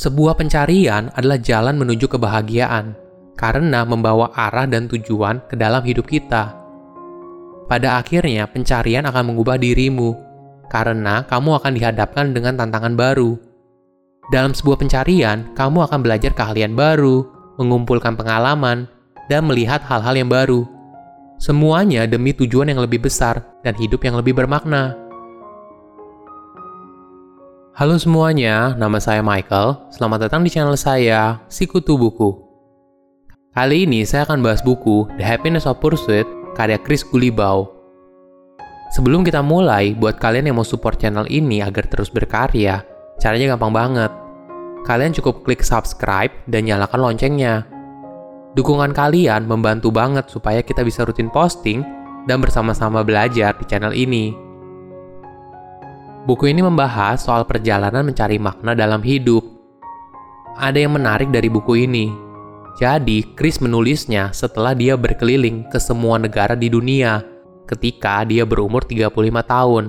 Sebuah pencarian adalah jalan menuju kebahagiaan karena membawa arah dan tujuan ke dalam hidup kita. Pada akhirnya, pencarian akan mengubah dirimu karena kamu akan dihadapkan dengan tantangan baru. Dalam sebuah pencarian, kamu akan belajar keahlian baru, mengumpulkan pengalaman, dan melihat hal-hal yang baru. Semuanya demi tujuan yang lebih besar dan hidup yang lebih bermakna. Halo semuanya, nama saya Michael. Selamat datang di channel saya, Sikutu Buku. Kali ini saya akan bahas buku The Happiness of Pursuit karya Chris Gulibau. Sebelum kita mulai, buat kalian yang mau support channel ini agar terus berkarya, caranya gampang banget. Kalian cukup klik subscribe dan nyalakan loncengnya. Dukungan kalian membantu banget supaya kita bisa rutin posting dan bersama-sama belajar di channel ini. Buku ini membahas soal perjalanan mencari makna dalam hidup. Ada yang menarik dari buku ini. Jadi, Chris menulisnya setelah dia berkeliling ke semua negara di dunia ketika dia berumur 35 tahun.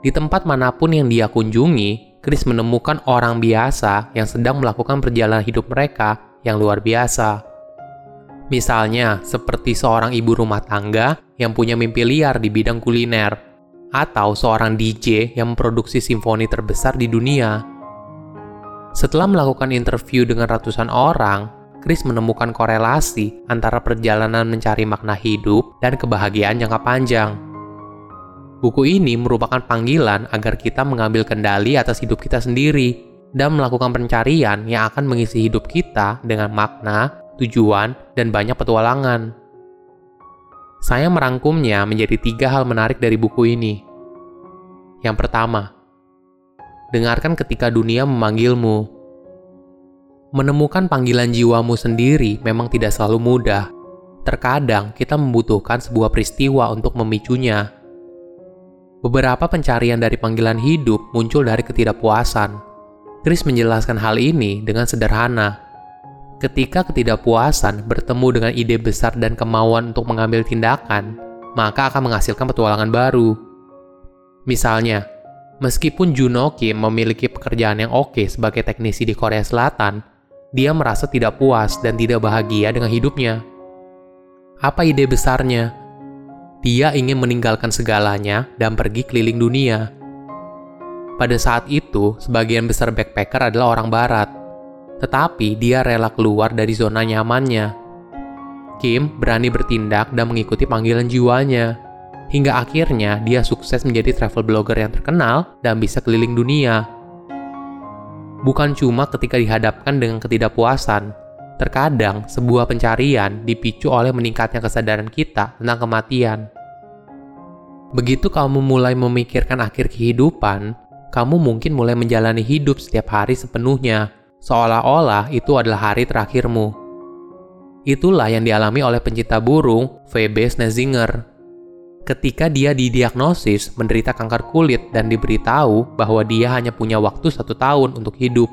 Di tempat mana pun yang dia kunjungi, Chris menemukan orang biasa yang sedang melakukan perjalanan hidup mereka yang luar biasa. Misalnya, seperti seorang ibu rumah tangga yang punya mimpi liar di bidang kuliner, atau seorang DJ yang memproduksi simfoni terbesar di dunia. Setelah melakukan interview dengan ratusan orang, Chris menemukan korelasi antara perjalanan mencari makna hidup dan kebahagiaan jangka panjang. Buku ini merupakan panggilan agar kita mengambil kendali atas hidup kita sendiri dan melakukan pencarian yang akan mengisi hidup kita dengan makna, tujuan, dan banyak petualangan. Saya merangkumnya menjadi tiga hal menarik dari buku ini. Yang pertama, dengarkan ketika dunia memanggilmu. Menemukan panggilan jiwamu sendiri memang tidak selalu mudah. Terkadang kita membutuhkan sebuah peristiwa untuk memicunya. Beberapa pencarian dari panggilan hidup muncul dari ketidakpuasan. Chris menjelaskan hal ini dengan sederhana Ketika ketidakpuasan bertemu dengan ide besar dan kemauan untuk mengambil tindakan, maka akan menghasilkan petualangan baru. Misalnya, meskipun Juno Kim memiliki pekerjaan yang oke sebagai teknisi di Korea Selatan, dia merasa tidak puas dan tidak bahagia dengan hidupnya. Apa ide besarnya? Dia ingin meninggalkan segalanya dan pergi keliling dunia. Pada saat itu, sebagian besar backpacker adalah orang barat – tetapi dia rela keluar dari zona nyamannya. Kim berani bertindak dan mengikuti panggilan jiwanya. Hingga akhirnya dia sukses menjadi travel blogger yang terkenal dan bisa keliling dunia. Bukan cuma ketika dihadapkan dengan ketidakpuasan, terkadang sebuah pencarian dipicu oleh meningkatnya kesadaran kita tentang kematian. Begitu kamu mulai memikirkan akhir kehidupan, kamu mungkin mulai menjalani hidup setiap hari sepenuhnya seolah-olah itu adalah hari terakhirmu. Itulah yang dialami oleh pencinta burung Phoebe Schnezinger. Ketika dia didiagnosis menderita kanker kulit dan diberitahu bahwa dia hanya punya waktu satu tahun untuk hidup.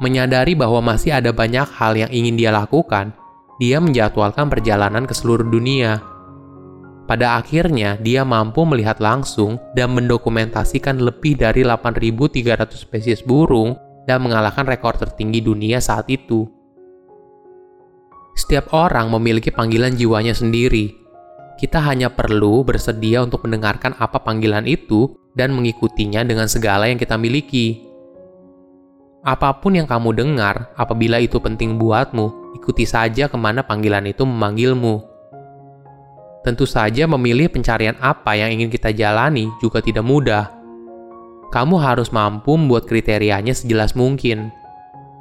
Menyadari bahwa masih ada banyak hal yang ingin dia lakukan, dia menjadwalkan perjalanan ke seluruh dunia. Pada akhirnya, dia mampu melihat langsung dan mendokumentasikan lebih dari 8.300 spesies burung dan mengalahkan rekor tertinggi dunia saat itu. Setiap orang memiliki panggilan jiwanya sendiri. Kita hanya perlu bersedia untuk mendengarkan apa panggilan itu dan mengikutinya dengan segala yang kita miliki. Apa pun yang kamu dengar, apabila itu penting buatmu, ikuti saja ke mana panggilan itu memanggilmu. Tentu saja memilih pencarian apa yang ingin kita jalani juga tidak mudah kamu harus mampu membuat kriterianya sejelas mungkin.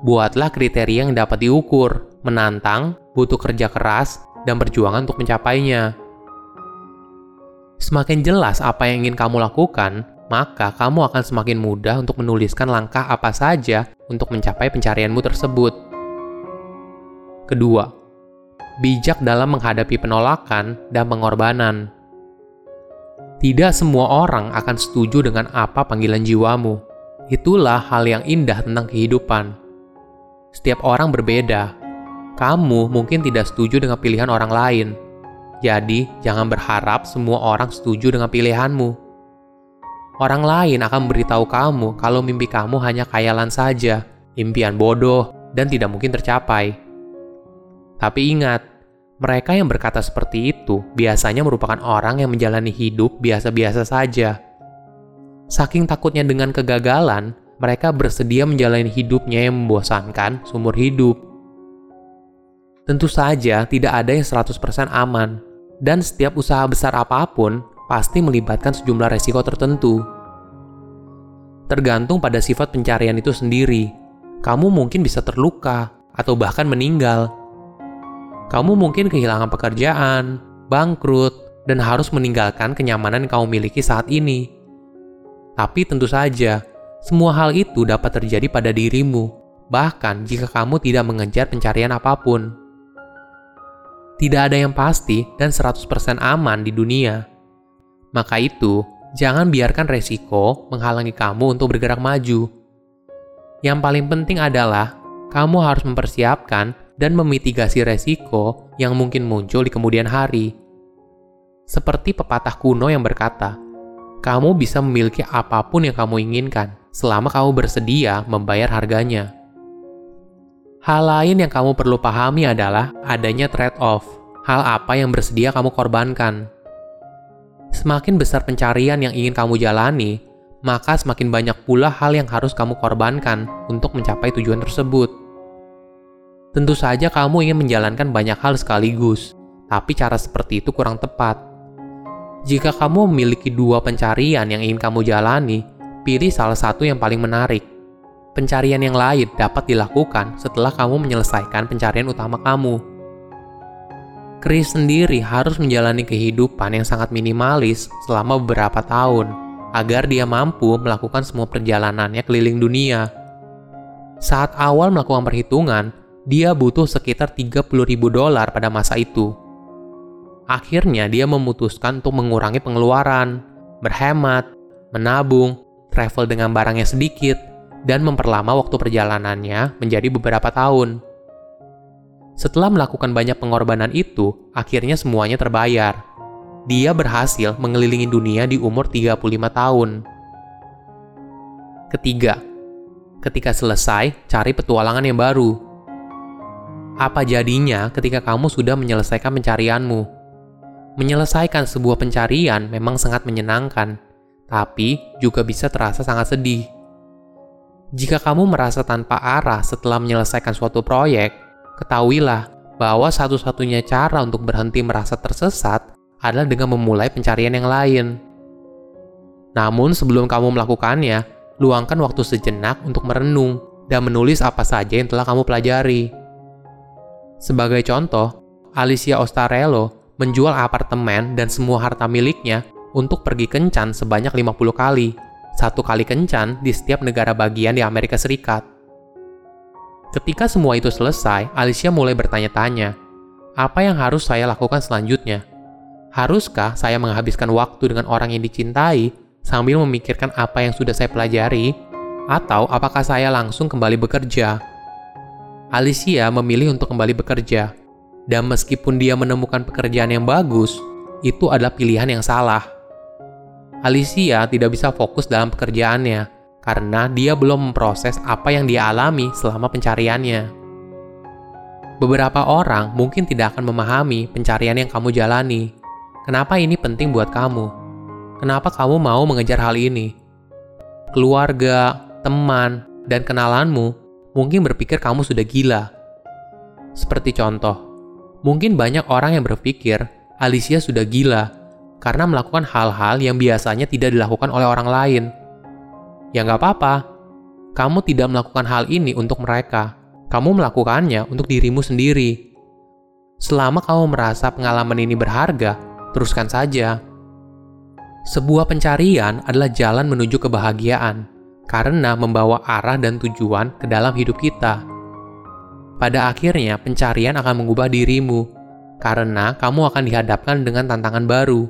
Buatlah kriteria yang dapat diukur, menantang, butuh kerja keras, dan perjuangan untuk mencapainya. Semakin jelas apa yang ingin kamu lakukan, maka kamu akan semakin mudah untuk menuliskan langkah apa saja untuk mencapai pencarianmu tersebut. Kedua, bijak dalam menghadapi penolakan dan pengorbanan. Tidak semua orang akan setuju dengan apa panggilan jiwamu. Itulah hal yang indah tentang kehidupan. Setiap orang berbeda. Kamu mungkin tidak setuju dengan pilihan orang lain. Jadi, jangan berharap semua orang setuju dengan pilihanmu. orang lain akan memberitahu kamu kalau mimpi kamu hanya khayalan saja, impian bodoh, dan tidak mungkin tercapai. Tapi ingat, mereka yang berkata seperti itu biasanya merupakan orang yang menjalani hidup biasa-biasa saja. Saking takutnya dengan kegagalan, mereka bersedia menjalani hidupnya yang membosankan seumur hidup. Tentu saja tidak ada yang 100% aman, dan setiap usaha besar apa pun pasti melibatkan sejumlah resiko tertentu. Tergantung pada sifat pencarian itu sendiri, kamu mungkin bisa terluka atau bahkan meninggal. Kamu mungkin kehilangan pekerjaan, bangkrut, dan harus meninggalkan kenyamanan yang kamu miliki saat ini. Tapi tentu saja, semua hal itu dapat terjadi pada dirimu, bahkan jika kamu tidak mengejar pencarian apa pun. Tidak ada yang pasti dan 100% aman di dunia. Maka itu, jangan biarkan resiko menghalangi kamu untuk bergerak maju. Yang paling penting adalah kamu harus mempersiapkan dan memitigasi resiko yang mungkin muncul di kemudian hari. Seperti pepatah kuno yang berkata, kamu bisa memiliki apa pun yang kamu inginkan selama kamu bersedia membayar harganya. Hal lain yang kamu perlu pahami adalah adanya trade-off. Hal apa yang bersedia kamu korbankan? Semakin besar pencarian yang ingin kamu jalani, maka semakin banyak pula hal yang harus kamu korbankan untuk mencapai tujuan tersebut. Tentu saja kamu ingin menjalankan banyak hal sekaligus, tapi cara seperti itu kurang tepat. Jika kamu memiliki dua pencarian yang ingin kamu jalani, pilih salah satu yang paling menarik. Pencarian yang lain dapat dilakukan setelah kamu menyelesaikan pencarian utama kamu. Chris sendiri harus menjalani kehidupan yang sangat minimalis selama beberapa tahun agar dia mampu melakukan semua perjalanannya keliling dunia. Saat awal melakukan perhitungan, dia butuh sekitar 30 ribu dolar pada masa itu. Akhirnya dia memutuskan untuk mengurangi pengeluaran, berhemat, menabung, travel dengan barang yang sedikit, dan memperlama waktu perjalanannya menjadi beberapa tahun. Setelah melakukan banyak pengorbanan itu, akhirnya semuanya terbayar. Dia berhasil mengelilingi dunia di umur 35 tahun. Ketiga, ketika selesai, cari petualangan yang baru. Apa jadinya ketika kamu sudah menyelesaikan pencarianmu? Menyelesaikan sebuah pencarian memang sangat menyenangkan, tapi juga bisa terasa sangat sedih. Jika kamu merasa tanpa arah setelah menyelesaikan suatu proyek, Ketahuilah bahwa satu-satunya cara untuk berhenti merasa tersesat adalah dengan memulai pencarian yang lain. Namun sebelum kamu melakukannya, luangkan waktu sejenak untuk merenung dan menulis apa saja yang telah kamu pelajari. Sebagai contoh, Alicia Ostarello menjual apartemen dan semua harta miliknya untuk pergi kencan sebanyak 50 kali, satu kali kencan di setiap negara bagian di Amerika Serikat. Ketika semua itu selesai, Alicia mulai bertanya-tanya, apa yang harus saya lakukan selanjutnya? Haruskah saya menghabiskan waktu dengan orang yang dicintai sambil memikirkan apa yang sudah saya pelajari? Atau apakah saya langsung kembali bekerja? Alicia memilih untuk kembali bekerja. Dan meskipun dia menemukan pekerjaan yang bagus, itu adalah pilihan yang salah. Alicia tidak bisa fokus dalam pekerjaannya karena dia belum memproses apa yang dia alami selama pencariannya. Beberapa orang mungkin tidak akan memahami pencarian yang kamu jalani. Kenapa ini penting buat kamu? Kenapa kamu mau mengejar hal ini? Keluarga, teman, dan kenalanmu mungkin berpikir kamu sudah gila. Seperti contoh, mungkin banyak orang yang berpikir Alicia sudah gila karena melakukan hal-hal yang biasanya tidak dilakukan oleh orang lain Ya nggak apa-apa. Kamu tidak melakukan hal ini untuk mereka. Kamu melakukannya untuk dirimu sendiri. Selama kamu merasa pengalaman ini berharga, teruskan saja. Sebuah pencarian adalah jalan menuju kebahagiaan karena membawa arah dan tujuan ke dalam hidup kita. Pada akhirnya, pencarian akan mengubah dirimu karena kamu akan dihadapkan dengan tantangan baru.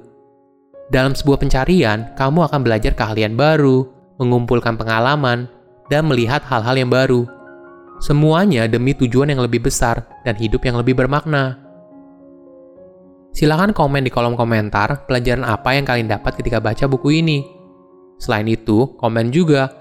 Dalam sebuah pencarian, kamu akan belajar keahlian baru, mengumpulkan pengalaman, dan melihat hal-hal yang baru. Semuanya demi tujuan yang lebih besar dan hidup yang lebih bermakna. Silahkan komen di kolom komentar pelajaran apa yang kalian dapat ketika baca buku ini. Selain itu, komen juga